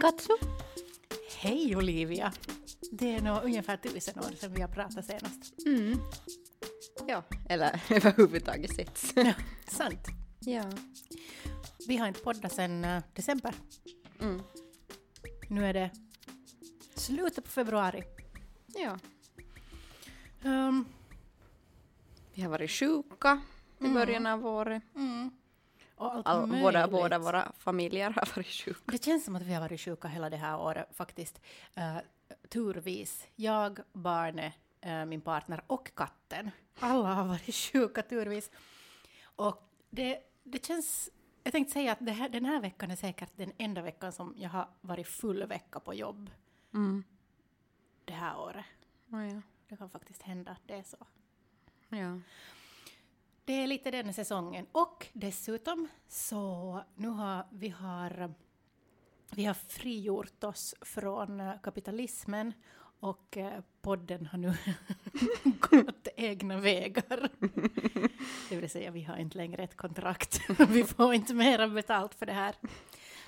Katsu. Hej Olivia! Det är nog ungefär tusen år sedan vi har pratat senast. Mm. Ja, eller överhuvudtaget sett. Ja, sant. ja. Vi har inte poddat sedan eh, december. Mm. Nu är det slutet på februari. ja. Um, Vi har varit sjuka i Mm. början av året. mm. All, möjligt. båda, våra familjer har varit sjuka. Det känns som att vi har varit sjuka hela det här året faktiskt. Uh, turvis. Jag, barnet, eh, min partner och katten. Alla har varit sjuka turvis. Och det, det känns... Jag tänkte säga att här, den här veckan är säkert den enda veckan som jag har varit full vecka på jobb Mm. det här året. Oh, ja. Det kan faktiskt hända att det är så. Ja. Det är lite den säsongen. Och dessutom så nu har vi har vi har frigjort oss från eh, kapitalismen och eh, podden har nu gått egna vägar. Det vill säga, vi har inte längre ett kontrakt. Vi får inte mera betalt för det här.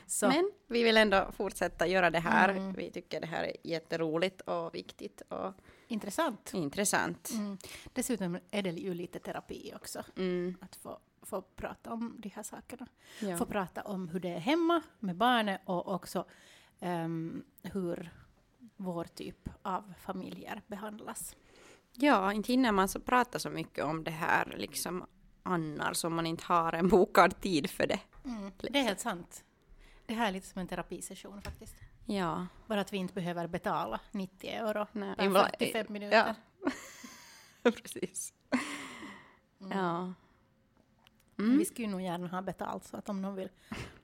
Så, Men vi vill ändå fortsätta göra det här. Mm. Vi tycker det här är jätteroligt och viktigt och intressant. intressant. Mm. Dessutom är det ju lite terapi också, Mm. att få, få prata om de här sakerna. Ja. få prata om hur det är hemma med barnet och också ehm, hur vår typ av familjer behandlas. ja, inte hinner man så prata så mycket om det här liksom annars om man inte har en bokad tid för det. Det är helt sant. Det här är lite som en terapisession faktiskt. Ja. Bara att vi inte behöver betala 90 euro Nej, per ibland- 45 minuter. Ja. Precis. Ja. Mm. Vi skulle nog gärna ha betalt så att om någon vill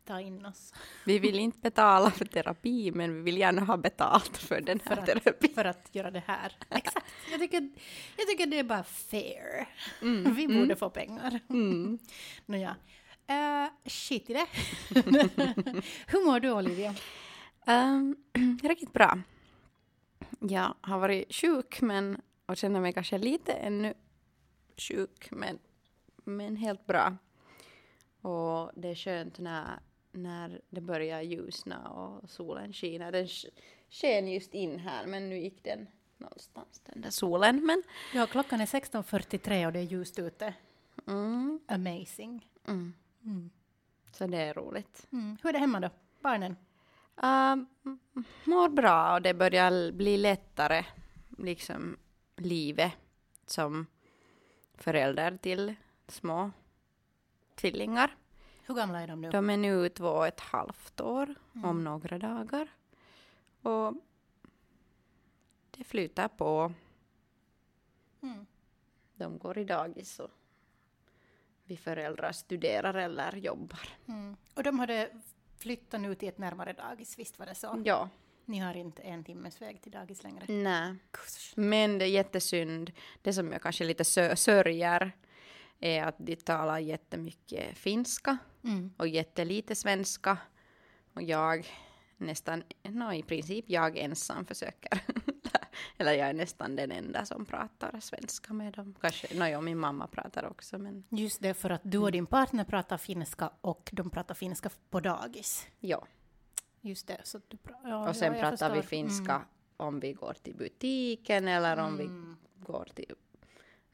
ta in oss Vi vill inte betala för terapi, men vi vill gärna ha betalt för den här för terapin. för att göra det här. Exakt. Jag tycker, jag tycker det är bara fair. Mm. Vi borde få pengar. Mm. Nåja. Uh, skit i det. Hur mår du Olivia? Um, riktigt bra. Jag har varit sjuk men, och känner mig kanske lite ännu sjuk, men, men helt bra. Och det är skönt när, när det börjar ljusna och solen skiner. Den sk- sken just in här, men nu gick den någonstans, den där solen. Men, Ja, klockan är 16.43 och det är ljust ute. mm, Amazing. mm. Mm. Så det är roligt. Mm. Hur är det hemma då? Barnen? Um, mår bra och det börjar bli lättare, liksom livet som förälder till små tvillingar. Hur gamla är de nu? De är nu två och ett halvt år om några dagar. Och det flyter på. Mm. De går i dagis och vi föräldrar studerar eller jobbar. Mm. Och de hade flyttat nu till ett närmare dagis, visst var det så? Ja, Ni har inte en timmes väg till dagis längre? nej. Men det är jättesynd. Det som jag kanske lite sö- sörjer är att de talar jättemycket finska Mm. och jättelite svenska. Och jag nästan, no, i princip jag ensam försöker. Eller jag är nästan den enda som pratar svenska med dem. Kanske, no, ja, min mamma pratar också men Just det, för att du och din partner pratar finska och de pratar finska på dagis. ja. Just det. Så du ja, Och sen ja, jag pratar vi finska Mm. om vi går till butiken eller om vi Mm. går till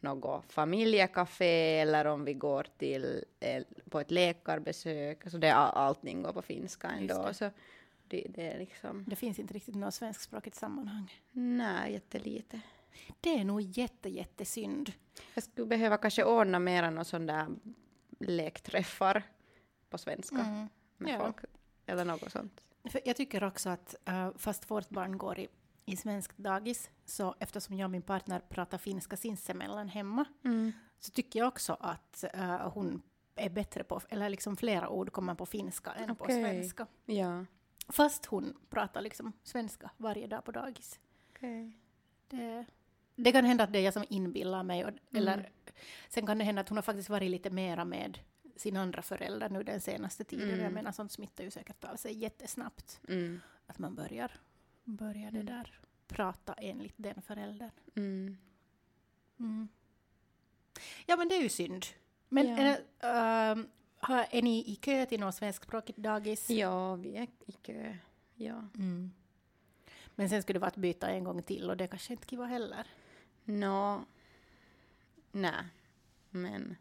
något familjekafé eller om vi går till på ett läkarbesök. Så det är all- allting går på finska ändå. det. Så det, det är liksom, Det finns inte riktigt något svenskspråkigt sammanhang. nej, jättelite. Det är nog jätte, jättesynd. Jag skulle behöva kanske ordna mera någon sån där lekträffar på svenska Mm. med Ja. folk. Eller något sånt. För jag tycker också att eh, fast vårt barn går i, i svenskt dagis, så eftersom jag och min partner pratar finska sinsemellan hemma, så tycker jag också att eh, hon är bättre på, eller liksom flera ord kommer på finska än på Okej. svenska. Ja. Fast hon pratar liksom svenska varje dag på dagis. Okay. Det, det kan hända att det är jag som inbillar mig, och, eller sen kan det hända att hon har faktiskt varit lite mera med sin andra förälder nu den senaste tiden. Mm. Jag menar, sånt smittar ju säkert av sig jättesnabbt. Mm. Att man börjar, börjar det där prata enligt den föräldern. Mm. Mm. Ja, men det är ju synd. Men Ja. ehm, har, är ni i kö till något svenskspråkigt dagis? Ja, vi är i kö. Ja. Mm. Men sen skulle det vara att byta en gång till och det kanske inte skulle vara heller. Nå, nej, men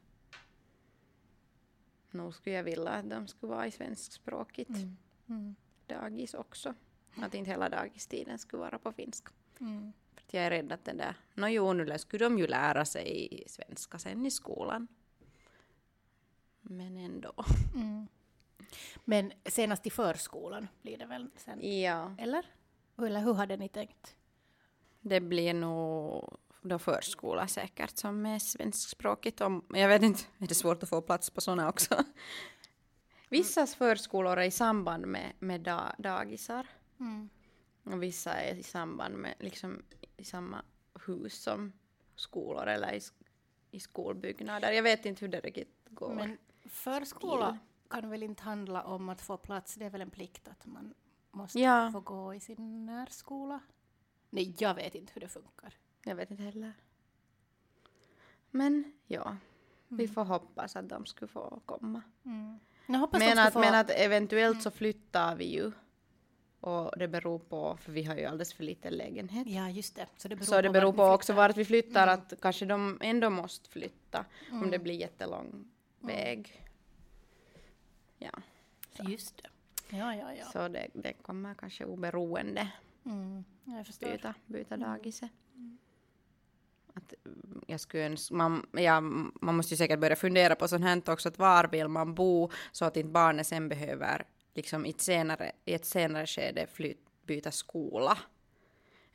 nog skulle jag vilja att de skulle vara i svenskspråkigt Mm. Mm. dagis också. Att inte hela dagistiden skulle vara på finska. Mm. För jag är rädd att den där, nå jo, nu skulle de ju lära sig svenska sen i skolan. Men ändå. Mm. Men senast i förskolan blir det väl sen? Ja, Eller? Eller hur hade ni tänkt? det blir nog då förskola säkert som är svenskspråkigt. Om, jag vet inte, är det svårt att få plats på sådana också? Vissa förskolor är i samband med, med da, dagisar. Mm. Och vissa är i samband med, liksom i samma hus som skolor eller i, i skolbyggnader. Jag vet inte hur det riktigt går. Men förskola kan väl inte handla om att få plats? Det är väl en plikt att man måste Ja. få gå i sin närskola? Nej, jag vet inte hur det funkar. Jag vet inte heller. Men ja, vi Mm. får hoppas att de skulle få komma. Mm. Men att, få... men att eventuellt så flyttar vi ju. Och det beror på, för vi har ju alldeles för liten lägenhet. Ja, just det. Så det beror så det på beror vart på också vart vi flyttar, Mm. att kanske de ändå måste flytta om Mm. det blir jättelång väg. Ja, Just det. Ja, ja, ja. så det, det kommer kanske oberoende Mm. Jag förstår. byta, byta Mm. dagiset. Att mm, jag skulle önska, man, ja, man måste ju säkert börja fundera på sånt här också, att var vill man bo så att inte barnet sen behöver liksom i ett senare, i ett senare skede flyt, byta skola.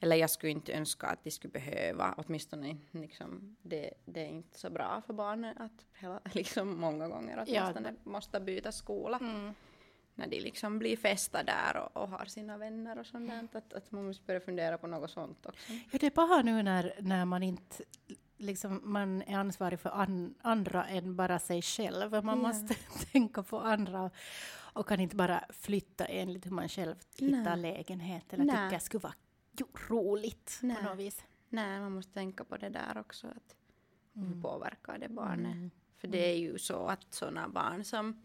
Eller jag skulle inte önska att de skulle behöva, åtminstone liksom, det, det är inte så bra för barnet att hela, liksom många gånger Ja. åtminstone måste byta skola Mm. när de liksom blir fästa där och, och har sina vänner och sånt där. Att, att man måste börja fundera på något sånt också. Ja, det är bara nu när, när man inte liksom, man är ansvarig för an, andra än bara sig själv. Man Ja. måste tänka på andra och kan inte bara flytta enligt hur man själv hittar Nej. lägenhet eller Nej. tycker skulle vara roligt Nej. på något vis. Nej, man måste tänka på det där också. Att hur Mm. påverkar det barnet? Mm. För det är ju så att sådana barn som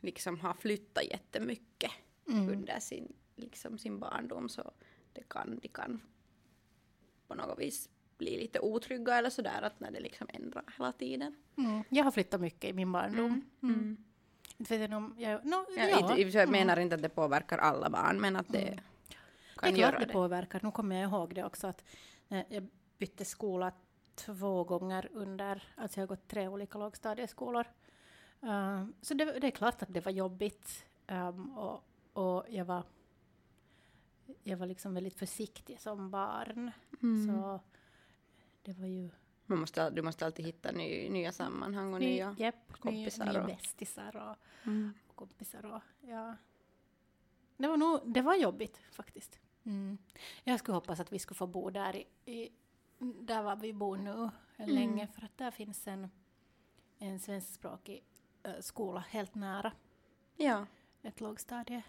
liksom har flyttat jättemycket Mm. under sin, liksom sin barndom så det kan, de kan på något vis bli lite otrygga eller sådär att när det liksom ändrar hela tiden. Mm. Jag har flyttat mycket i min barndom. Mm. Inte vet jag om jag... No, Ja, ja. Jag Mm. menar inte att det påverkar alla barn men att det Mm. Det kan är klart det det. påverkar. Nu kommer jag ihåg det också att när jag bytte skola två gånger under, alltså jag har gått tre olika lågstadieskolor. Um, så det, det är klart att det var jobbigt um, och, och jag var jag var liksom väldigt försiktig som barn. Mm. Så det var ju Man måste, du måste alltid hitta ny, nya sammanhang och ny, nya... japp, kompisar nya, nya och- bästisar och, Mm. och kompisar och ja. Det var nog, det var jobbigt faktiskt. Mm. Jag skulle hoppas att vi skulle få bo där i, i där var vi bor nu Mm. länge för att där finns en, en svenskspråkig eh, skola helt nära Ja. ett lågstadie.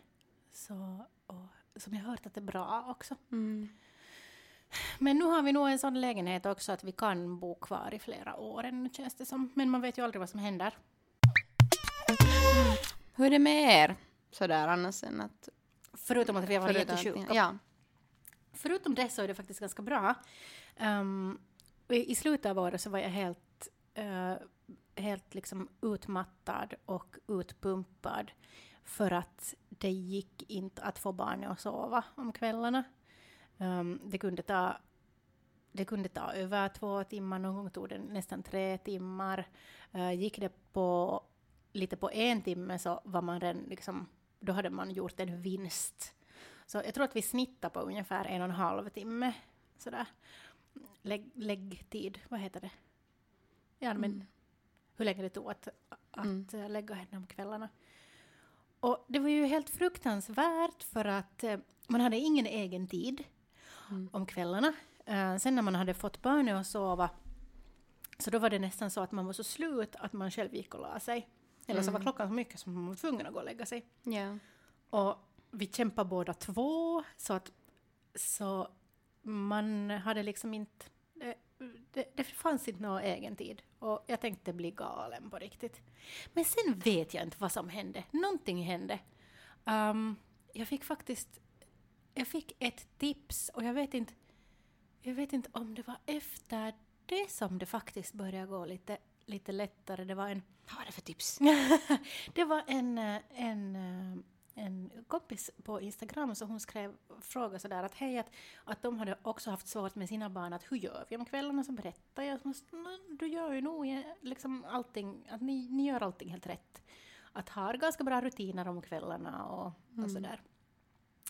Så, och, som jag hört att det är bra också. Mm. Men nu har vi nog en sån lägenhet också att vi kan bo kvar i flera år ännu känns det som. Men man vet ju aldrig vad som händer. Hur är det med er? Sådär annars än att... Förutom att vi har varit jättesjuka. Ja. Förutom det så är det faktiskt ganska bra. Um, i, slutet av året så var jag helt, uh, helt liksom utmattad och utpumpad för att det gick inte att få barnet att sova om kvällarna. Um, det, kunde ta, det kunde ta över två timmar, någon gång tog det nästan tre timmar. Uh, gick det på lite på en timme så var man redan liksom, då hade man gjort en vinst. Så jag tror att vi snittar på ungefär en och en halv timme. Sådär. Lägg, läggtid, vad heter det? Ja, men Mm. hur länge det tog att, att Mm. lägga henne om kvällarna. Och det var ju helt fruktansvärt för att eh, man hade ingen egen tid Mm. om kvällarna. Eh, sen när man hade fått barnet att sova så då var det nästan så att man var så slut att man själv gick och la sig. Eller så var Mm. klockan så mycket som man var tvungen att gå och lägga sig. Ja. Och vi kämpade båda två, så att så man hade liksom inte... Det, det, det fanns inte någon egen tid. Och jag tänkte bli galen på riktigt. Men sen vet jag inte vad som hände. Någonting hände. Um, jag fick faktiskt jag fick ett tips och jag vet inte, jag vet inte om det var efter det som det faktiskt började gå lite, lite lättare. Det var en... Vad var det för tips? det var en, eh, en, eh, en kompis på Instagram som hon skrev fråga sådär att hej, att, att de hade också haft svårt med sina barn att hur gör vi om kvällarna? Så berättar jag du gör ju nog eh, liksom allting, att ni, ni gör allting helt rätt. Att ha ganska bra rutiner om kvällarna och, och Mm. sådär.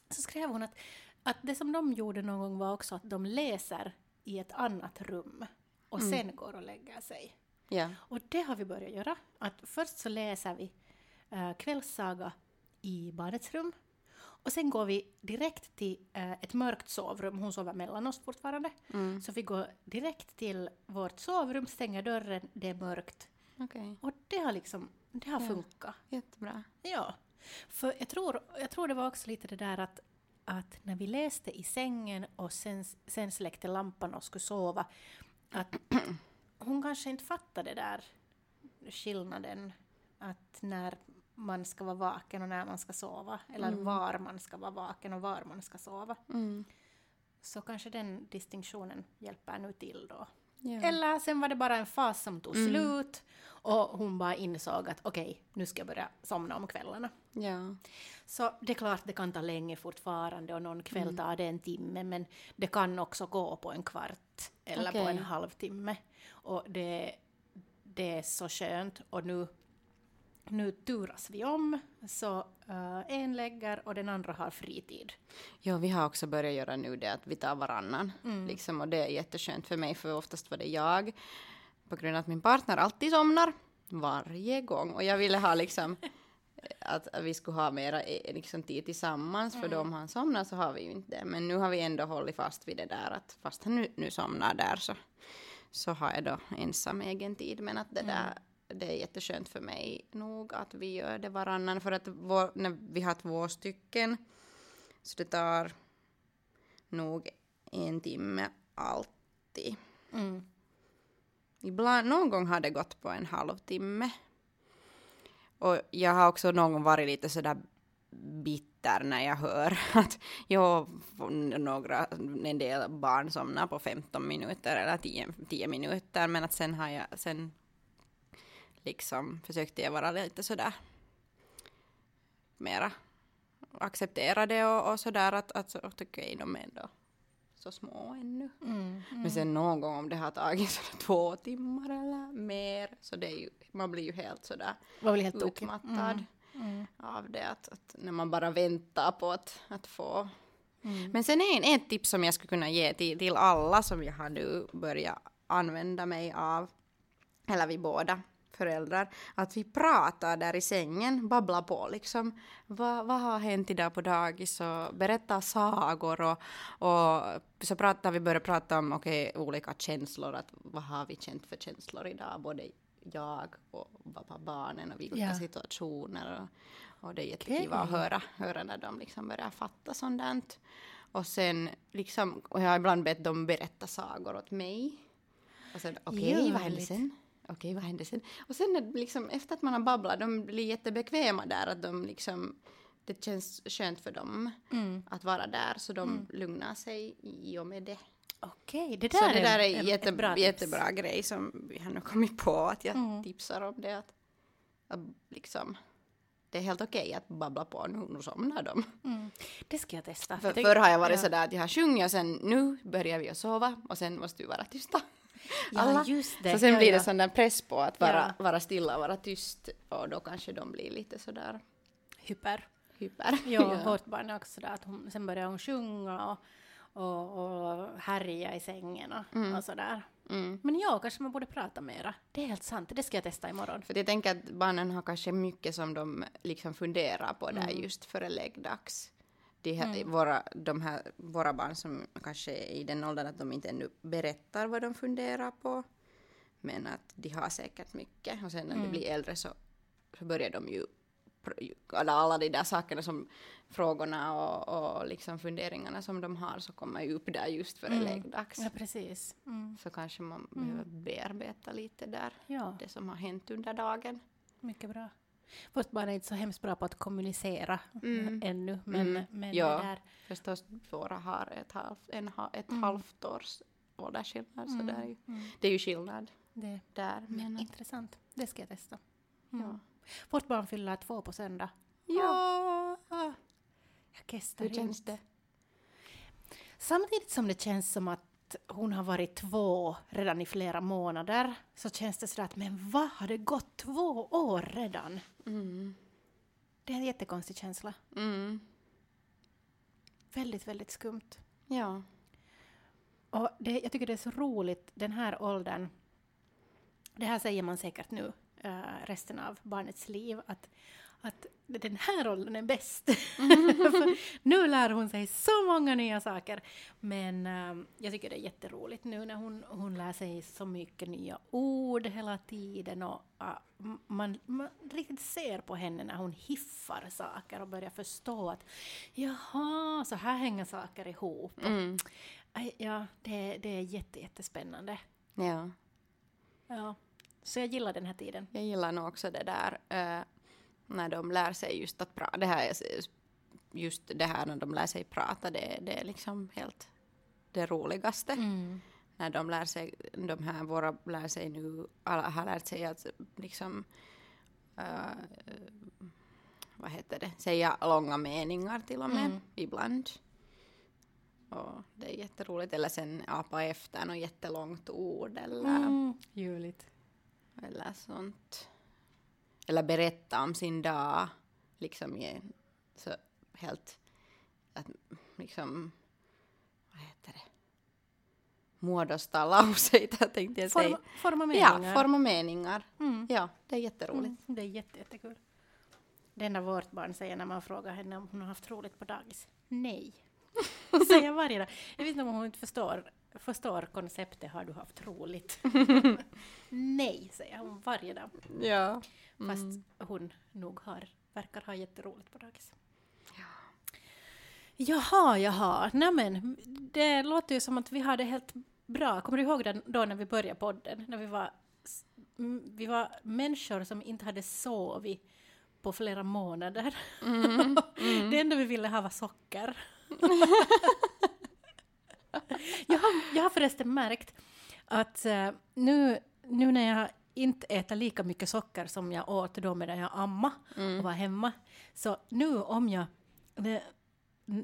Så skrev hon att, att det som de gjorde någon gång var också att de läser i ett annat rum och Mm. sen går och lägger sig. Ja. Och det har vi börjat göra. Att först så läser vi uh, kvällssaga i barnets rum. Och sen går vi direkt till eh, ett mörkt sovrum. Hon sover mellan oss fortfarande. Mm. Så vi går direkt till vårt sovrum, stänger dörren, det är mörkt. Okej. Och det har liksom, det har Ja. funkat. Jättebra. Ja. För jag tror, jag tror det var också lite det där att, att när vi läste i sängen och sen, sen släckte lampan och skulle sova, att hon kanske inte fattade där skillnaden att när man ska vara vaken och när man ska sova, eller Mm. var man ska vara vaken och var man ska sova. Mm. Så kanske den distinktionen hjälper nu till då. Ja. Eller sen var det bara en fas som tog Mm. slut och hon bara insåg att okej, nu ska jag börja somna om kvällarna. ja. Så det är klart det kan ta länge fortfarande och någon kväll Mm. tar det en timme men det kan också gå på en kvart eller på Okej. en halvtimme. Och det, det är så skönt och nu, nu turas vi om så eh, en lägger och den andra har fritid. Ja, vi har också börjat göra nu det att vi tar varannan. Mm. Liksom, och det är jätteskönt för mig, för oftast var det jag. På grund av att min partner alltid somnar. Varje gång. Och jag ville ha liksom att vi skulle ha mera eh, liksom, tid tillsammans. För då om han somnar så har vi ju inte det. Men nu har vi ändå hållit fast vid det där att fast han nu, nu somnar där så, så har jag då ensam egen tid. Men att det där det är jätteskönt för mig nog att vi gör det varannan. För att vår, när vi har två stycken så det tar nog en timme alltid. Mm. Ibland, någon gång har det gått på en halvtimme. Och jag har också någon gång varit lite sådär bitter när jag hör att jag, några, en del barn somnar på 15 minuter eller 10, 10 minuter men att sen har jag, sen liksom försökte jag vara lite sådär mera acceptera det och, och sådär att, att, okej, de är ändå så små ännu. Mm. Men sen någon gång om det har tagit sådär två timmar eller mer så det är ju, man blir ju helt sådär var väl helt utmattad Mm. av det att, att när man bara väntar på att, att få. Mm. Men sen är en, ett tips som jag skulle kunna ge till, till alla som jag har nu börjat använda mig av, eller vi båda föräldrar, att vi pratar där i sängen, babblar på liksom. Vad, vad har hänt idag på dagis och berättar sagor och, och så pratar vi börjar prata om okej, olika känslor, att vad har vi känt för känslor idag, både jag och barnen och vilka Ja. situationer och, och det är jättekul att höra, höra när de liksom börjar fatta sånt där. Och sen liksom, och jag har ibland bett dem berätta sagor åt mig. Och sen okej, vad hände sen? Okej, vad hände sen? Och sen liksom, efter att man har babblat, de blir jättebekväma där, att de liksom, det känns skönt för dem Mm. att vara där, så de lugnar sig i och med det. Okej, det där, Så det där är en- jätte, bra tips. jättebra grej som vi har nu kommit på, att jag Mm. tipsar om det. Att, att liksom, det är helt okej att babbla på, nu, nu somnar de. Mm. Det ska jag testa. För, Jag förr har jag varit ja. sådär att jag har sjungit och sen nu börjar vi att sova och sen måste vi vara tysta. Ja, alla. just det. Så sen ja, blir det ja. sån där press på att vara, Ja. vara stilla och vara tyst och då kanske de blir lite sådär Hyper. hyper. Ja, vårt barn är också sådär att hon, sen börjar hon sjunga och, och, och härja i sängen och, Mm. och sådär. Mm. Men ja, kanske man borde prata mera. Det är helt sant, det ska jag testa imorgon. För jag tänker att barnen har kanske mycket som de liksom funderar på där Mm. just före läggdags. De här, Mm. våra, de här, våra barn som kanske är i den åldern att de inte ännu berättar vad de funderar på. Men att de har säkert mycket och sen när Mm. de blir äldre så, så börjar de ju alla, alla de där sakerna som frågorna och, och liksom funderingarna som de har så kommer ju upp där just före Mm. läggdags. Ja, precis. Mm. Så kanske man Mm. behöver bearbeta lite där Ja, det som har hänt under dagen. mycket bra. Vårt barn är inte så hemskt bra på att kommunicera Mm. ännu, men, Mm. men Ja. det där... Förstås, våra har ett halvt, en, ett Mm. halvt års åldersskillnad, så Mm, det är ju, mm. det är ju skillnad Det, där. men Men, intressant. Det ska jag testa. Mm. ja. Vårt barn fyller två på söndag. ja. Jag kestar Hur känns inte. det? Samtidigt som det känns som att hon har varit två redan i flera månader så känns det sådär att men vad har det gått två år redan? Mm. Det är en jättekonstig känsla. Mm. Väldigt, väldigt skumt. Ja. Och det, jag tycker det är så roligt, den här åldern. Det här säger man säkert nu eh, resten av barnets liv, att, att den här åldern är bäst. För nu lär hon sig så många nya saker. Men eh, jag tycker det är jätteroligt nu när hon, hon lär sig så mycket nya ord hela tiden. Och, m- man, man riktigt ser på henne när hon hiffar saker och börjar förstå att jaha, så här hänger saker ihop. Mm. Aj, Ja, det, det är jätte, jättespännande. ja. Ja. Så jag gillar den här tiden. Jag gillar nog också det där eh, när de lär sig just att prata. Det här, just det här när de lär sig prata, det, det är liksom helt det roligaste. Mm. När de lär sig, de här våra lär sig nu, alla har lärt sig att liksom eh, vad heter det, säga långa meningar till och med Mm. ibland. Och det är jätteroligt. Eller sen apa efter något jättelångt ord eller Mm. Ljuvligt. eller sånt. Eller berätta om sin dag, liksom i så helt, att liksom, vad heter det, muodostaa lauseita tänkte jag säga. Forma, forma Ja, meningar. forma meningar. Mm. Ja, det är jätteroligt. Mm. Det är jätte, jättekul. Det enda vårt barn säger när man frågar henne om hon har haft roligt på dagis. Nej. säger varje dag. Jag vet inte om hon inte förstår, förstår konceptet har du haft roligt. Nej, säger hon varje dag. Ja. Fast Mm. hon nog har, verkar ha jätteroligt på dagis. Jaha, jaha. Nämen, det låter ju som att vi har det helt bra. Kommer du ihåg den då när vi började podden? När vi var, vi var människor som inte hade sovit på flera månader. Mm. Det enda vi ville ha var socker. jag, har, jag har förresten märkt att eh, nu, nu när jag inte äter lika mycket socker som jag åt då medan jag amma och var hemma, så nu om jag,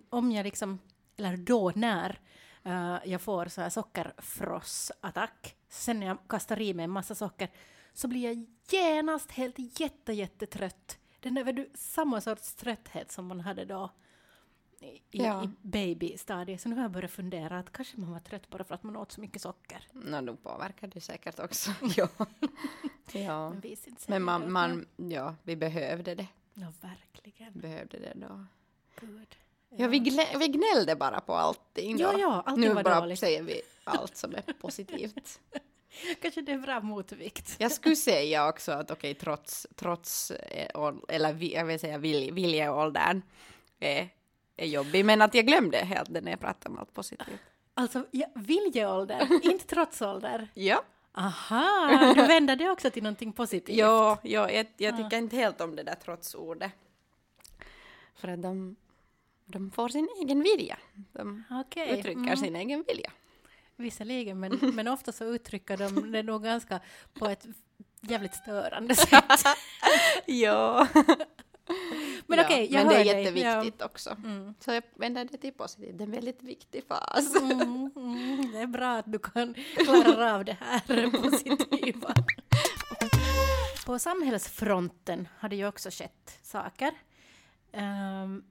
om jag liksom, eller då när eh, jag får så här sockerfrossattack, sen när jag kastar i mig en massa socker, så blir jag genast helt jätte, jättetrött. Den där, du, samma sorts trötthet som man hade då i, Ja. i babystadiet. Så nu har jag börjat fundera att kanske man var trött bara för att man åt så mycket socker. Nå, då påverkar det säkert också. ja. ja. Men, Men man, man, ja, vi behövde det. Ja, verkligen. Behövde det då. Gud. Ja, vi, glä, vi gnällde bara på allting då. Ja, ja, allting nu var bara dåligt. säger vi allt som är positivt. Kanske det är bra motvikt. Jag skulle säga också att okej, trots, trots eh, eller vi, jag vill säga vilj, viljeåldern är, är jobbig, men att jag glömde helt det när jag pratade om allt positivt. Alltså, ja, viljeålder, inte trotsålder. Ja, Aha, du vänder det också till någonting positivt. ja, ja jag, jag Ah. tycker inte helt om det där trotsordet. För att de, de får sin egen vilja. De Okej. uttrycker mm. sin egen vilja. Visserligen, men, men ofta så uttrycker de det nog ganska på ett jävligt störande sätt. ja. Men okej, jag Men det är hör dig. jätteviktigt också. Mm. Så jag vänder det till positivt. Det är en väldigt viktig fas. Mm, mm, det är bra att du kan klara av det här positiva. På samhällsfronten har det ju också skett saker. Ehm,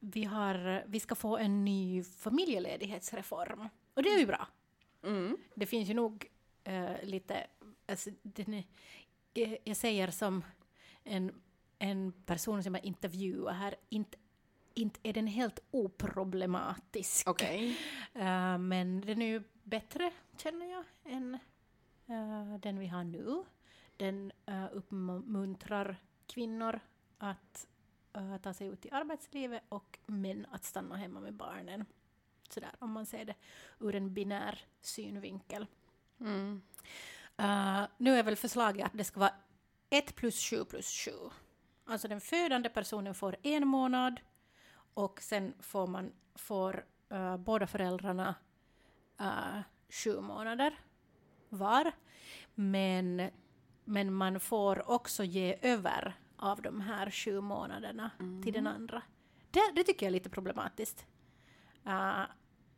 vi, har, vi ska få en ny familjeledighetsreform. Och det är ju bra. Mm. Det finns ju nog eh, lite... Alltså, är, eh, jag säger som en, en person som jag intervjuar här, inte, inte är den helt oproblematisk. Okej. Eh, men den är ju bättre, känner jag, än eh, den vi har nu. Den uh, uppmuntrar kvinnor att eh, ta sig ut i arbetslivet och män att stanna hemma med barnen. Sådär, om man ser det ur en binär synvinkel. Mm. Eh, nu är väl förslaget att det ska vara 1 plus 7 plus 7. Alltså den födande personen får en månad och sen får man får uh, båda föräldrarna uh, sju månader var. Men, men man får också ge över av de här sju månaderna mm. till den andra. Det, det tycker jag är lite problematiskt. Uh,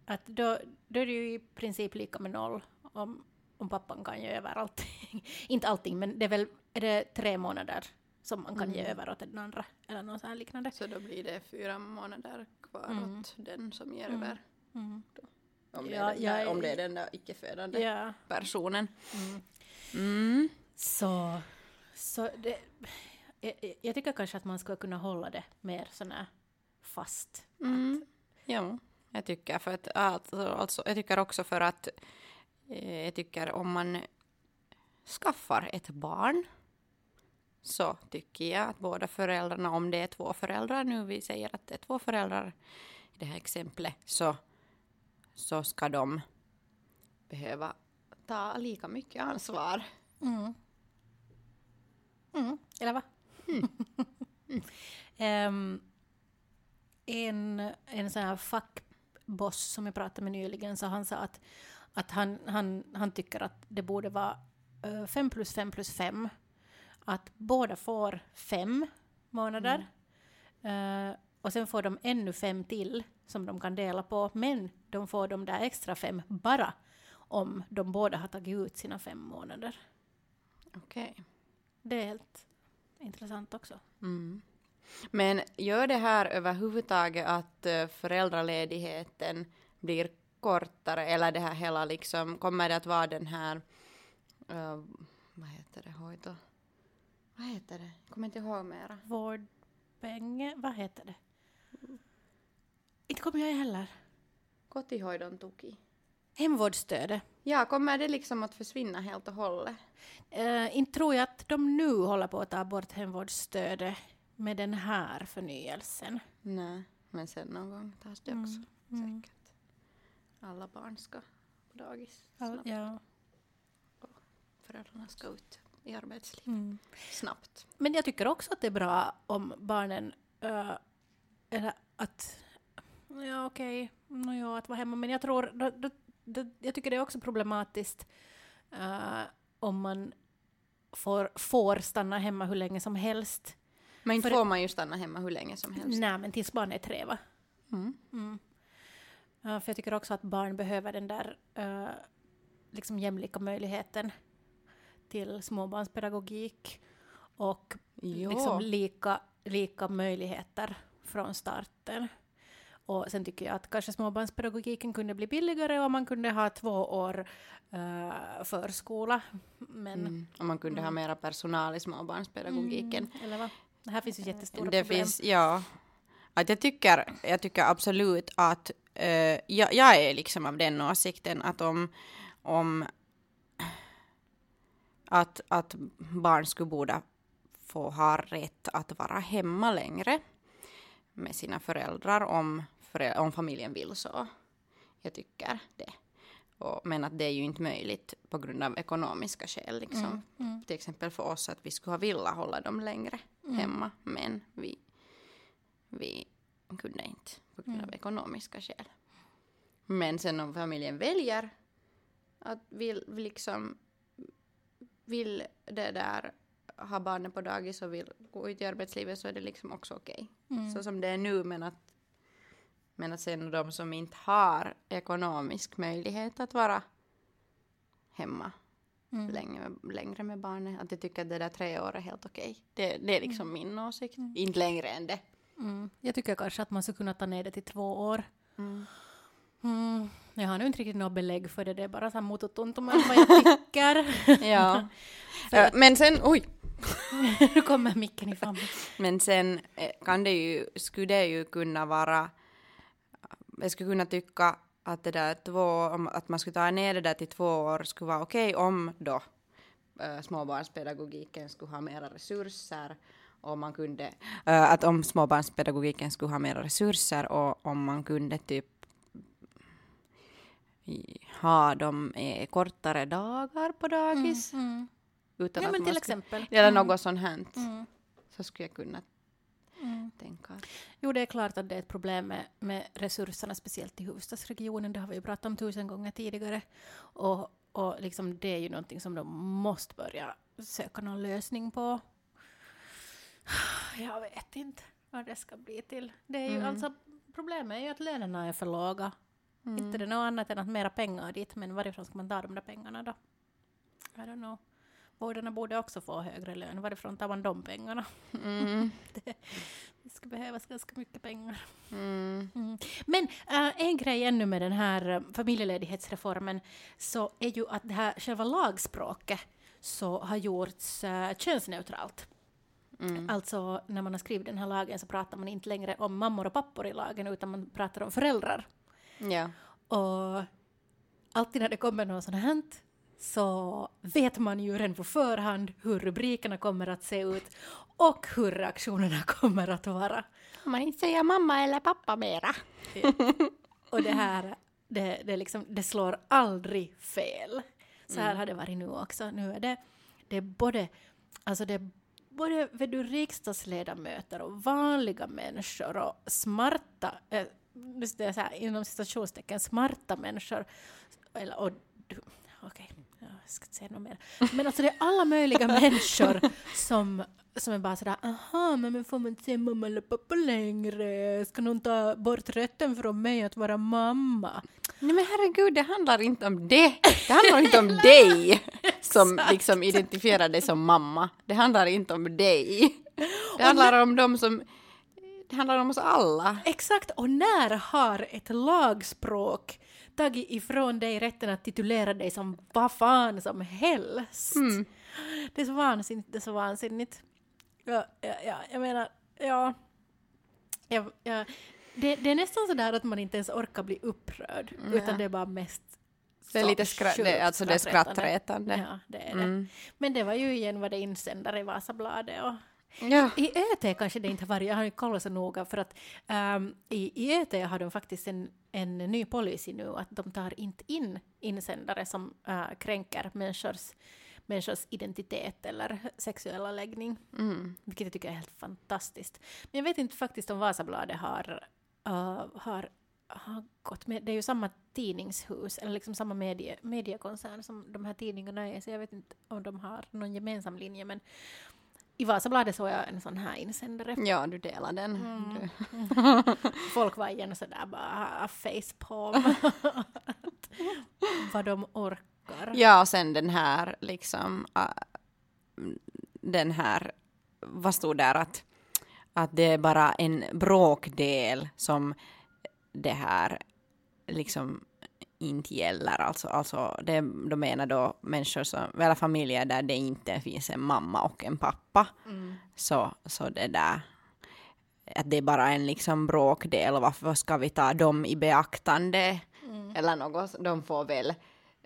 att då, då är det ju i princip lika med noll om, om pappan kan ge över allting. Inte allting, men det är väl är det tre månader som man kan mm. ge över åt den andra eller något sånt liknande. Så då blir det fyra månader kvar mm. åt den som ger mm. över. Mm. Om, det ja, där, om, det är den där icke-födande ja. personen. Mm. Mm. Så, så det, jag, jag, tycker kanske att man skulle kunna hålla det mer sådär fast. Mm. Ja, jag tycker för att alltså, alltså, jag tycker också för att eh, jag tycker om man skaffar ett barn så tycker jag att båda föräldrarna, om det är två föräldrar nu, vi säger att det är två föräldrar i det här exemplet, så, så ska de behöva ta lika mycket ansvar. Mm. Mm, eller va? Mm. um, en, en sån här fackboss som jag pratade med nyligen, så han sa att, att han, han, han tycker att det borde vara uh, fem plus fem plus fem att båda får fem månader. Mm. Uh, och sen får de ännu fem till som de kan dela på, men de får de där extra fem bara om de båda har tagit ut sina fem månader. Okej. Okay. Det är helt intressant också. Mm. Men gör det här överhuvudtaget att uh, föräldraledigheten blir kortare eller det här hela liksom, kommer det att vara den här, uh, vad heter det, hoito? Vad heter det? Jag kommer inte ihåg mera. Vårdpenge, vad heter det? Inte kommer jag heller. Kotihoidon tuki. Hemvårdsstödet. Ja, kommer det liksom att försvinna helt och hållet? Uh, inte tror jag att de nu håller på att ta bort hemvårdsstödet med den här förnyelsen. Nej, men sen någon gång tas det också mm. mm. säkert. Alla barn ska på dagis All, ja. Och föräldrarna ska ut i arbetslivet mm. snabbt. Men jag tycker också att det är bra om barnen, uh, eller att, ja okej, okay, no, ja, att vara hemma, men jag tror, då, då, då, jag tycker det är också problematiskt uh, om man får, får stanna hemma hur länge som helst. Men inte får man ju stanna hemma hur länge som helst. Nej, men tills barnet är tre, va? Mm. Mm. Uh, för jag tycker också att barn behöver den där uh, liksom jämlika möjligheten till småbarnspedagogik och liksom lika, lika möjligheter från starten. Och sen tycker jag att kanske småbarnspedagogiken kunde bli billigare och man kunde ha två år uh, förskola. Men, mm. Och man kunde mm. ha mera personal i småbarnspedagogiken. Mm, eller vad? Det här finns ju jättestora det problem. Finns, ja. Att jag, tycker, jag tycker absolut att uh, jag, jag är liksom av den åsikten att om, om att, att barn skulle borde få ha rätt att vara hemma längre med sina föräldrar om, föräldrar, om familjen vill så. Jag tycker det. Och, men att det är ju inte möjligt på grund av ekonomiska skäl. Liksom. Mm, mm. Till exempel för oss att vi skulle ha velat hålla dem längre mm. hemma men vi, vi kunde inte på grund av mm. ekonomiska skäl. Men sen om familjen väljer att vill liksom vill det där ha barnen på dagis och vill gå ut i arbetslivet så är det liksom också okej. Okay. Mm. Så som det är nu men att, men att sen de som inte har ekonomisk möjlighet att vara hemma mm. länge, längre med barnet, att jag tycker att det där tre år är helt okej. Okay. Det, det, är liksom mm. min åsikt, mm. inte längre än det. Mm. Jag tycker kanske att man skulle kunna ta ner det till två år. Jag har nu inte riktigt något belägg för det, det är bara så mototuntuman vad jag tycker. ja. För, men sen, oj! nu kommer micken i famnen. Men sen eh, kan det ju, skulle det ju kunna vara, jag skulle kunna tycka att det där två, att man skulle ta ner det där till två år skulle vara okej okay, om då äh, småbarnspedagogiken skulle ha mera resurser och man kunde, äh, att om småbarnspedagogiken skulle ha mera resurser och om man kunde typ ha dem eh, kortare dagar på dagis. Mm, mm. Utan ja, men till exempel. Eller mm. något sånt här. Mm. Så skulle jag kunna Mm. tänka. att- Jo, det är klart att det är ett problem med, med resurserna, speciellt i huvudstadsregionen. Det har vi ju pratat om tusen gånger tidigare. Och, och liksom det är ju någonting som de måste börja söka någon lösning på. Jag vet inte vad det ska bli till. Det är ju Mm. alltså, problemet är ju att lönerna är för låga. Mm. Inte det något annat än att mera pengar dit, men varifrån ska man ta de där pengarna då? I don't know. Vårdarna borde också få högre lön. Varifrån tar man de pengarna? Mm. Det ska behövas ganska mycket pengar. Mm. Mm. Men äh, en grej ännu med den här äh, familjeledighetsreformen så är ju att det här själva lagspråket så har gjorts äh, könsneutralt. Mm. Alltså när man har skrivit den här lagen så pratar man inte längre om mammor och pappor i lagen utan man pratar om föräldrar. Ja. Och alltid när det kommer något sånt här så vet man ju redan på förhand hur rubrikerna kommer att se ut och hur reaktionerna kommer att vara. Kan man inte säga mamma eller pappa mera? Och det här, det, det, liksom, det slår aldrig fel. Så här Mm. har det varit nu också. Nu är det, det är både, alltså det är både vet du, riksdagsledamöter och vanliga människor och smarta, eh, det, så här, inom citationstecken, smarta människor. Eller, och, du- okej, jag ska inte säga något mer. Men alltså det är alla möjliga människor som, som är bara sådär, aha, men får man inte säga mamma eller pappa längre? Ska någon ta bort rätten från mig att vara mamma? Nej men herregud, det handlar inte om det. Det handlar inte om dig som liksom identifierar dig som mamma. Det handlar inte om dig. Det handlar om dem som... Det handlar om oss alla. Exakt, och när har ett lagspråk tagit ifrån dig rätten att titulera dig som vad fan som helst? Mm. Det är så vansinnigt, det är så vansinnigt. Ja, ja, ja jag menar, ja. ja, ja det, det är nästan så där att man inte ens orkar bli upprörd, Nej. utan det är bara mest Det är lite skra- det, alltså det är skrattretande. Ja, det är det. Mm. Men det var ju igen vad det insändare i Vasabladet och Ja. i ÖT kanske det inte har varit, jag har inte kollat så noga för att ehm, i, i ÖT har de faktiskt en, en ny policy nu att de tar inte in insändare som äh, kränker människors, människors identitet eller sexuella läggning, Mm. vilket jag tycker är helt fantastiskt. Men jag vet inte faktiskt om Vasabladet har, äh, har, har gått med, det är ju samma tidningshus eller liksom samma medie, mediekoncern som de här tidningarna är, så jag vet inte om de har någon gemensam linje, men i Vasabladet såg jag en sån här insändare. ja, du delar den. Mm. Du. Folk var igen sådär bara facepalm. Att Vad de orkar. Ja, och sen den här liksom, äh, den här, vad stod där att, att det är bara en bråkdel som det här liksom inte gäller. Alltså, alltså det, de menar då människor som, eller familjer där det inte finns en mamma och en pappa. Mm. Så, så det där, att det är bara en liksom bråkdel varför ska vi ta dem i beaktande? Mm. Eller något, de får väl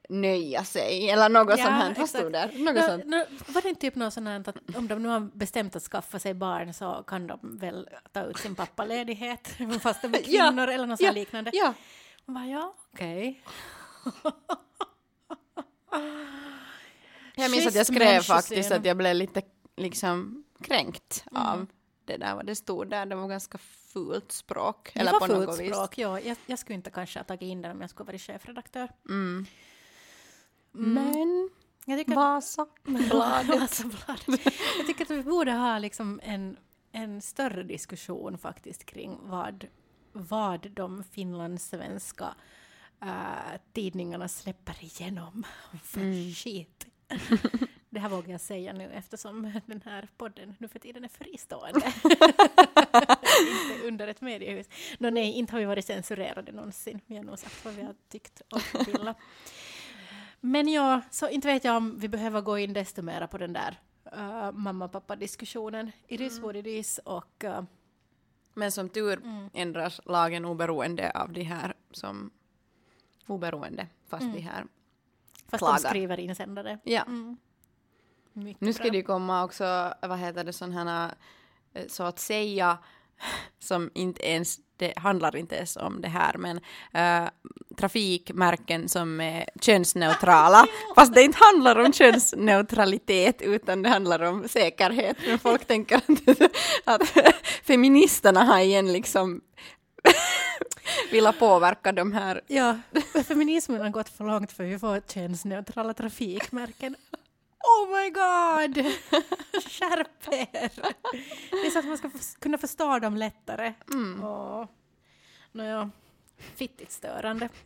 nöja sig eller något Ja, sånt här. Vad exakt. stod där? Något Nå, sånt. nå, var det inte typ något sånt att om de nu har bestämt att skaffa sig barn så kan de väl ta ut sin pappaledighet fast de är Ja, kvinnor eller något ja, liknande? Ja, Man bara, ja, okej. jag minns att jag skrev faktiskt att jag blev lite liksom kränkt Mm. av det där vad det stod där. Det var ganska fult språk. Det Eller var på fult något vis. språk, ja. Jag, jag skulle inte kanske ha tagit in den om jag skulle varit chefredaktör. Mm. Mm. Men Jag tycker Vasa, bladet. Vasabladet. Jag tycker att vi borde ha liksom en, en större diskussion faktiskt kring vad, vad de finlandssvenska äh, tidningarna släpper igenom för Mm. skit. Det här vågar jag säga nu eftersom den här podden nu för tiden är fristående. inte under ett mediehus. Nå, nej, inte har vi varit censurerade någonsin. Vi har nog sagt vad vi har tyckt och velat. Men ja, så inte vet jag om vi behöver gå in desto mer på den där uh, mamma-pappa-diskussionen. It is what it is och uh, Men som tur mm, ändras lagen oberoende av de här som oberoende, fast Mm. de här. fast Klagar. de skriver insändare. Ja. Mm. Nu ska bra. det ju komma också, vad heter det, sådana här, eh, så att säga, som inte ens, det handlar inte ens om det här, men äh, trafikmärken som är könsneutrala, fast det inte handlar om könsneutralitet utan det handlar om säkerhet. Men folk tänker att, att feministerna har igen liksom vilja påverka de här. Ja, feminismen har gått för långt för vi får könsneutrala trafikmärken. Oh my god! Skärp er! Det är så att man ska kunna förstå dem lättare. Mm. Oh. Nåja, fittigt störande.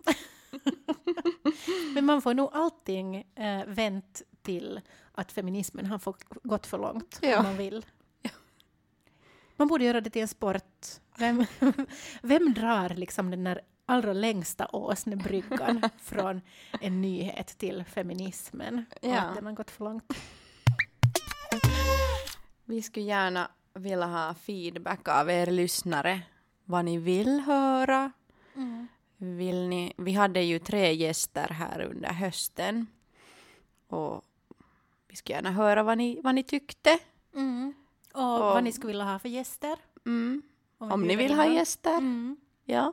Men man får nog allting eh, vänt till att feminismen har fått, gått för långt ja. om man vill. Man borde göra det till en sport. Vem, vem drar liksom den där allra längsta åsnebryggan från en nyhet till feminismen? Ja. att den har gått för långt. Vi skulle gärna vilja ha feedback av er lyssnare. Vad ni vill höra. Mm. Vill ni, vi hade ju tre gäster här under hösten. Och vi skulle gärna höra vad ni, vad ni tyckte. Mm. Och, och, vad ni skulle vilja ha för gäster. Mm. Om ni vill ha gäster. Mm. Ja.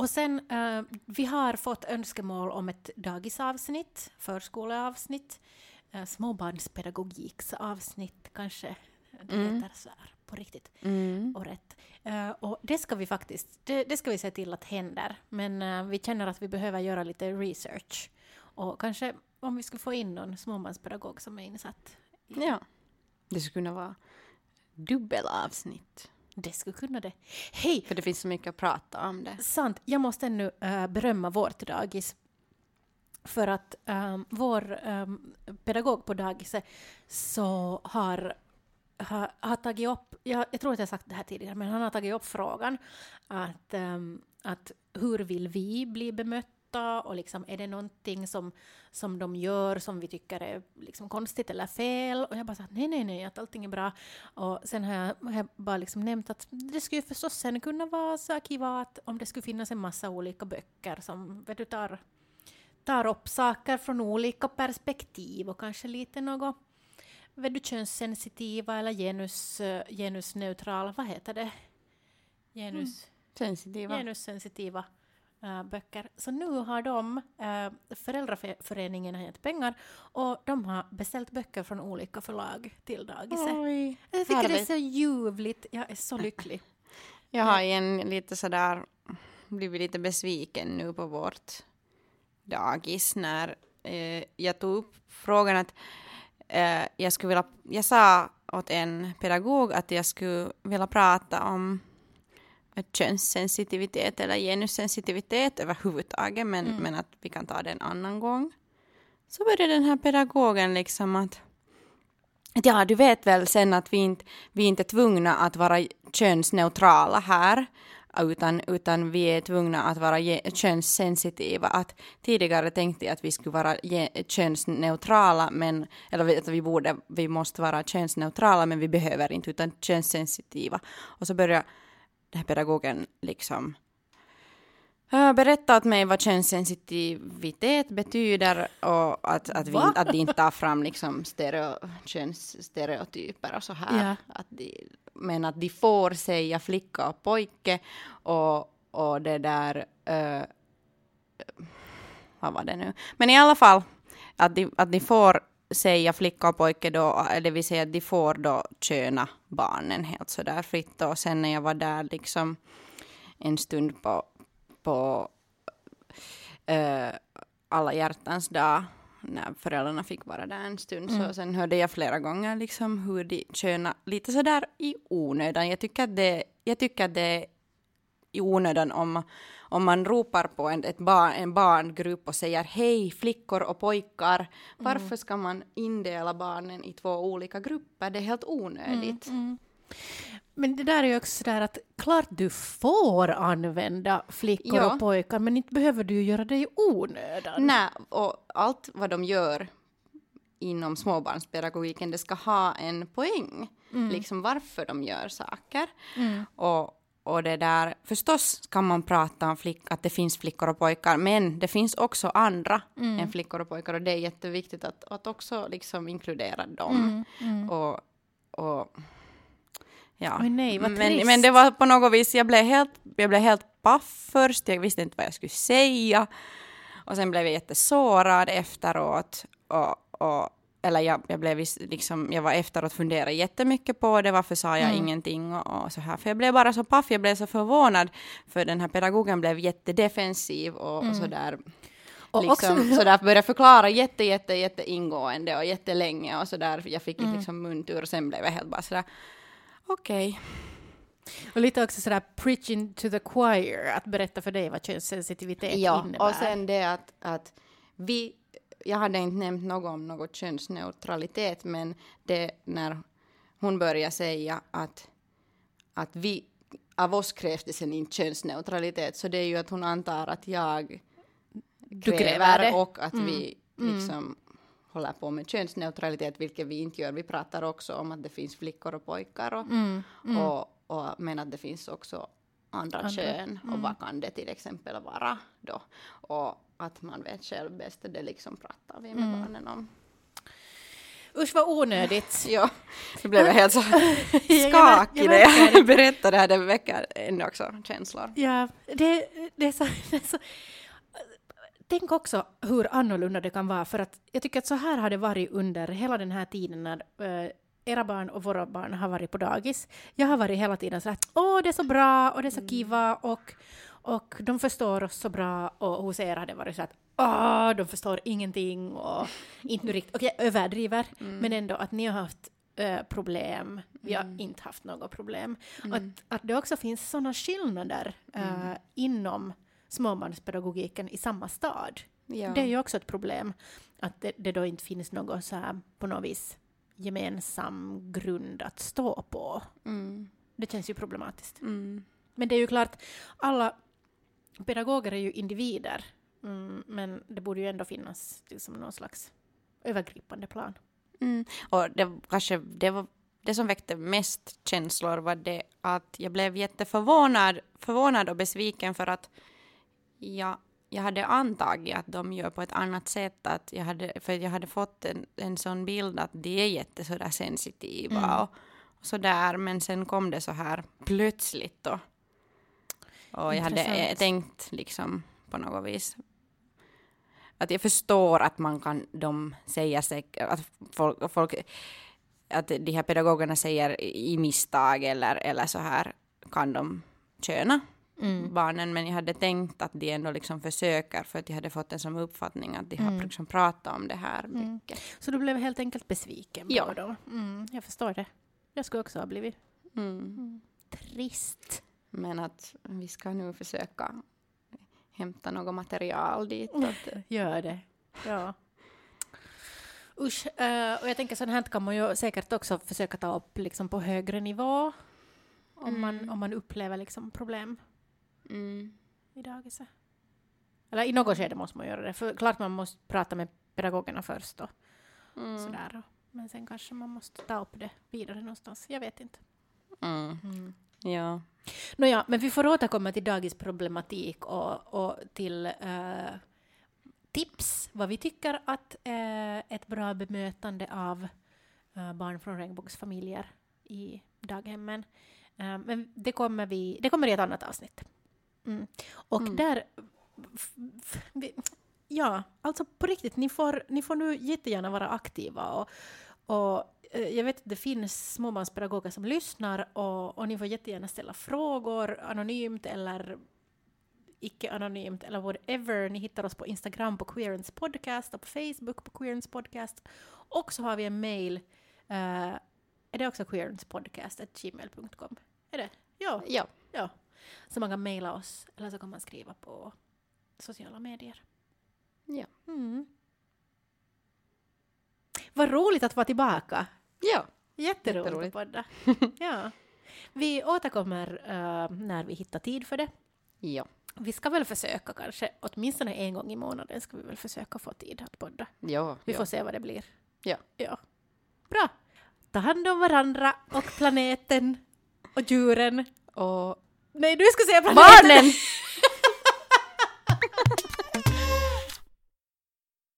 Och sen, uh, vi har fått önskemål om ett dagisavsnitt, förskoleavsnitt, uh, småbarnspedagogiksavsnitt kanske det mm. heter så här på riktigt mm. och rätt. Uh, och det ska vi faktiskt, det, det, ska vi se till att händer, men uh, vi känner att vi behöver göra lite research och kanske om vi skulle få in någon småbarnspedagog som är insatt. Ja, det skulle kunna vara dubbelavsnitt. Det skulle kunna det. Hej! För det finns så mycket att prata om det. Sant. Jag måste ännu äh, berömma vårt dagis. För att ähm, vår ähm, pedagog på dagiset så har, har, har tagit upp, jag, jag, tror att jag sagt det här tidigare, men han har tagit upp frågan att, ähm, att hur vill vi bli bemötta ofta och liksom, är det någonting som, som de gör som vi tycker är liksom konstigt eller fel? Och jag bara sa nej, nej, nej, att allting är bra. Och sen har jag, har jag bara liksom nämnt att det skulle förstås sen kunna vara så kiva att om det skulle finnas en massa olika böcker som vet du, tar, tar upp saker från olika perspektiv och kanske lite något vet du, könssensitiva eller genus, genusneutrala, vad heter det? Genus... Mm. Sensitiva. Genussensitiva äh, böcker. Så nu har de, äh, föräldraföreningen har gett pengar och de har beställt böcker från olika förlag till dagiset. Oj, jag tycker det är så ljuvligt. Jag är så lycklig. Jag har en lite sådär blivit lite besviken nu på vårt dagis när eh, jag tog upp frågan att eh, jag skulle vilja, jag sa åt en pedagog att jag skulle vilja prata om könssensitivitet eller genussensitivitet överhuvudtaget, men, mm. men att vi kan ta det en annan gång. Så började den här pedagogen liksom att, att ja, du vet väl sen att vi inte, vi inte är tvungna att vara könsneutrala här, utan, utan vi är tvungna att vara könssensitiva. Att tidigare tänkte jag att vi skulle vara könsneutrala, men, eller att vi, borde, vi måste vara könsneutrala, men vi behöver inte, utan könssensitiva. Och så började den här pedagogen liksom uh, berättat mig vad könssensitivitet betyder och att, att, vi, att de inte tar fram liksom stereo, könsstereotyper och så här. Ja. Att de, men att de får säga flicka och pojke och, och det där... Uh, vad var det nu? Men i alla fall, att de, att de får säga flicka och pojke då, det vill säga att de får då köna barnen helt sådär fritt. Och sen när jag var där liksom en stund på, på äh, alla hjärtans dag, när föräldrarna fick vara där en stund, mm. så sen hörde jag flera gånger liksom hur de köna lite sådär i onödan. Jag tycker att det, jag tycker att det i onödan om om man ropar på en, ett barn, en barngrupp och säger hej flickor och pojkar, mm. varför ska man indela barnen i två olika grupper? Det är helt onödigt. Mm, mm. Men det där är ju också sådär att klart du får använda flickor ja. och pojkar, men inte behöver du göra det i onödan. Nej, och allt vad de gör inom småbarnspedagogiken, det ska ha en poäng. Mm. Liksom varför de gör saker. Mm. Och, och det där, förstås kan man prata om flick, att det finns flickor och pojkar, men det finns också andra mm. än flickor och pojkar och det är jätteviktigt att, att också liksom inkludera dem. Mm, mm. Och, och Ja. Oj nej, vad men, men det var på något vis, jag blev helt, jag blev helt paff först, jag visste inte vad jag skulle säga. Och sen blev jag jättesårad efteråt. Och, och, eller jag, jag, blev liksom, jag var efteråt funderade jättemycket på det, varför sa jag Mm. ingenting och, och så här. För jag blev bara så paff, jag blev så förvånad. För den här pedagogen blev jättedefensiv och, och sådär. Mm. Och liksom, också- så där började förklara jätte, jätte, jätte ingående och jättelänge och sådär. Jag fick Mm. liksom muntur och sen blev jag helt bara sådär, okej. Och lite också sådär preaching to the choir, att berätta för dig vad könssensitivitet Ja, innebär. och sen det att, att vi, jag hade inte nämnt något om något könsneutralitet, men det när hon började säga att, att vi, av oss krävs det sen inte könsneutralitet, så det är ju att hon antar att jag Du kräver det. och att vi liksom håller på med könsneutralitet, vilket vi inte gör. Vi pratar också om att det finns flickor och pojkar, och, Mm, och, och, men att det finns också andra, kön och vad kan det till exempel vara då? Och att man vet själv bäst, det liksom pratar vi med Mm. barnen om. Usch vad onödigt. Ja, nu blev jag helt så skakig när jag berättade det här, det väcker ändå också känslor. Ja, det, det, är så, det är så... Tänk också hur annorlunda det kan vara, för att jag tycker att så här har det varit under hela den här tiden när eh, era barn och våra barn har varit på dagis. Jag har varit hela tiden så här, åh det är så bra och det är så kiva och, och de förstår oss så bra och hos er har det varit så att åh, de förstår ingenting och inte nu riktigt, okej jag överdriver, men ändå att ni har haft eh, problem, vi har inte haft något problem. Att, att det också finns sådana skillnader eh, inom småbarnspedagogiken i samma stad. Ja. Det är ju också ett problem att det, det då inte finns något så här på något vis gemensam grund att stå på. Mm. Det känns ju problematiskt. Mm. Men det är ju klart, alla pedagoger är ju individer, mm, men det borde ju ändå finnas liksom någon slags övergripande plan. Mm. Och det kanske det var det som väckte mest känslor var det att jag blev jätteförvånad förvånad och besviken för att jag, jag hade antagit att de gör på ett annat sätt. Att jag hade, för jag hade fått en, en sån bild att de är jätte sådär sensitiva Mm. och, och sådär. Men sen kom det så här plötsligt då. Och jag hade eh, Intressant. tänkt liksom på något vis att jag förstår att man kan de säga att folk, folk att de här pedagogerna säger i misstag eller, eller så här kan de köna Mm. barnen men jag hade tänkt att de ändå liksom försöker för att jag hade fått en sån uppfattning att de har Mm. liksom pratat om det här Mm. mycket. Så du blev helt enkelt besviken på Ja. dem? Mm, jag förstår det. Jag skulle också ha blivit Mm. trist. Men att vi ska nu försöka hämta något material dit. Mm. Att, Gör det. Ja. Usch, eh, och jag tänker sånt här kan man ju säkert också försöka ta upp liksom på högre nivå om, man, Mm. om man upplever liksom problem mm. i dagiset. Eller i något skede måste man göra det, för klart man måste prata med pedagogerna först och Mm. sådär. Men sen kanske man måste ta upp det vidare någonstans. Jag vet inte. Mm. Ja. Nåja, men vi får återkomma till dagisproblematik och, och till eh, tips vad vi tycker att eh, ett bra bemötande av eh, barn från regnbågsfamiljer i daghemmen. Men det kommer, vi, det kommer i ett annat avsnitt. Mm. Och Mm. där... Ja, alltså på riktigt, ni får, ni får nu jättegärna vara aktiva och, och eh, jag vet att det finns småbarnspedagoger som lyssnar och, och ni får jättegärna ställa frågor anonymt eller icke anonymt eller whatever. Ni hittar oss på Instagram på Queerens podcast och på Facebook på Queerens podcast. Och så har vi en mail. eh, är det också queerenspodcast.gmail.com? Är det? Ja, ja. ja. Så man kan mejla oss eller så kan man skriva på sociala medier. Ja. Mm. Vad roligt att vara tillbaka. Ja. Jätteroligt, Jätteroligt. att podda. ja. Vi återkommer eh, när vi hittar tid för det. Ja. Vi ska väl försöka kanske, åtminstone en gång i månaden ska vi väl försöka få tid att podda. Ja. Vi ja. får se vad det blir. Ja. ja. Bra. Ta hand om varandra och planeten och djuren. Och Nej, du ska säga planeten! barnen!